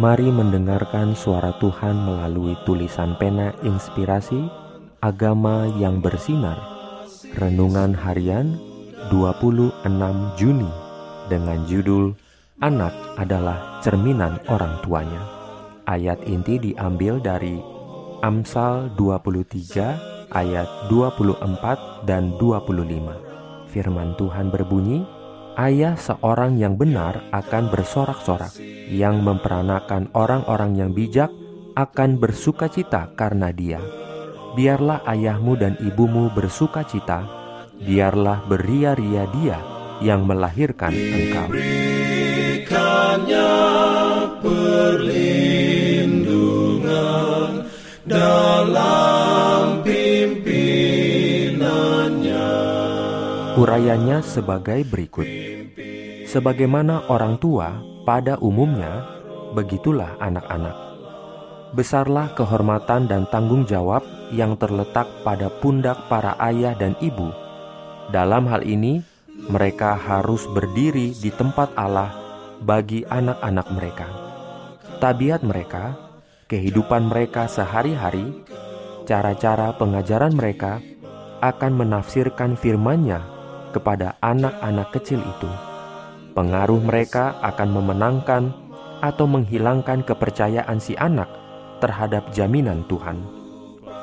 Mari mendengarkan suara Tuhan melalui tulisan pena inspirasi Agama yang bersinar. Renungan harian 26 Juni dengan judul Anak adalah cerminan orang tuanya. Ayat inti diambil dari Amsal 23 ayat 24 dan 25 Firman Tuhan berbunyi, ayah seorang yang benar akan bersorak-sorak, yang memperanakan orang-orang yang bijak akan bersuka cita karena dia. Biarlah ayahmu dan ibumu bersuka cita, biarlah beria-ria dia yang melahirkan engkau. Urayanya sebagai berikut. Sebagaimana orang tua pada umumnya, begitulah anak-anak. Besarlah kehormatan dan tanggung jawab yang terletak pada pundak para ayah dan ibu. Dalam hal ini, mereka harus berdiri di tempat Allah bagi anak-anak mereka. Tabiat mereka, kehidupan mereka sehari-hari, cara-cara pengajaran mereka akan menafsirkan firman-Nya kepada anak-anak kecil itu. Pengaruh mereka akan memenangkan atau menghilangkan kepercayaan si anak terhadap jaminan Tuhan.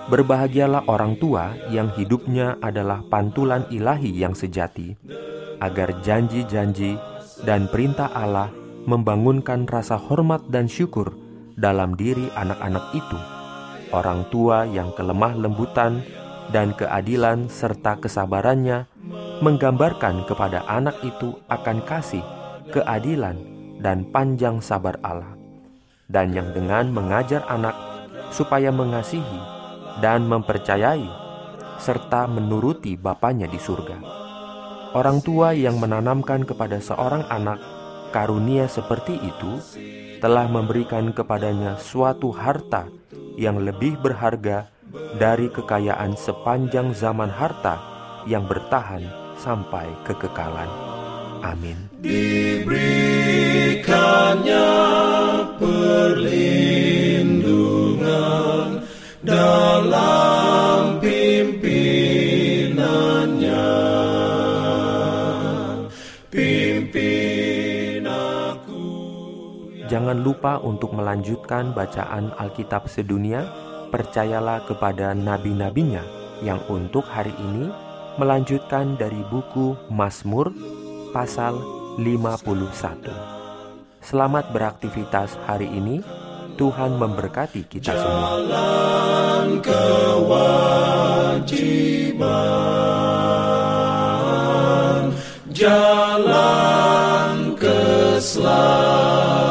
Berbahagialah orang tua yang hidupnya adalah pantulan ilahi yang sejati, agar janji-janji dan perintah Allah membangunkan rasa hormat dan syukur dalam diri anak-anak itu. Orang tua yang kelemah lembutan dan keadilan serta kesabarannya menggambarkan kepada anak itu akan kasih, keadilan, dan panjang sabar Allah. Dan yang dengan mengajar anak supaya mengasihi dan mempercayai serta menuruti Bapaknya di surga. Orang tua yang menanamkan kepada seorang anak karunia seperti itu telah memberikan kepadanya suatu harta yang lebih berharga dari kekayaan sepanjang zaman harta yang bertahan sampai kekekalan. Amin. Diberikannya perlindungan dalam pimpinannya. Pimpin aku. Jangan lupa untuk melanjutkan bacaan Alkitab sedunia percayalah kepada nabi-nabinya yang untuk hari ini melanjutkan dari buku Mazmur pasal 51. Selamat beraktivitas hari ini. Tuhan memberkati kita semua. Jalan kewajiban, jalan keselamatan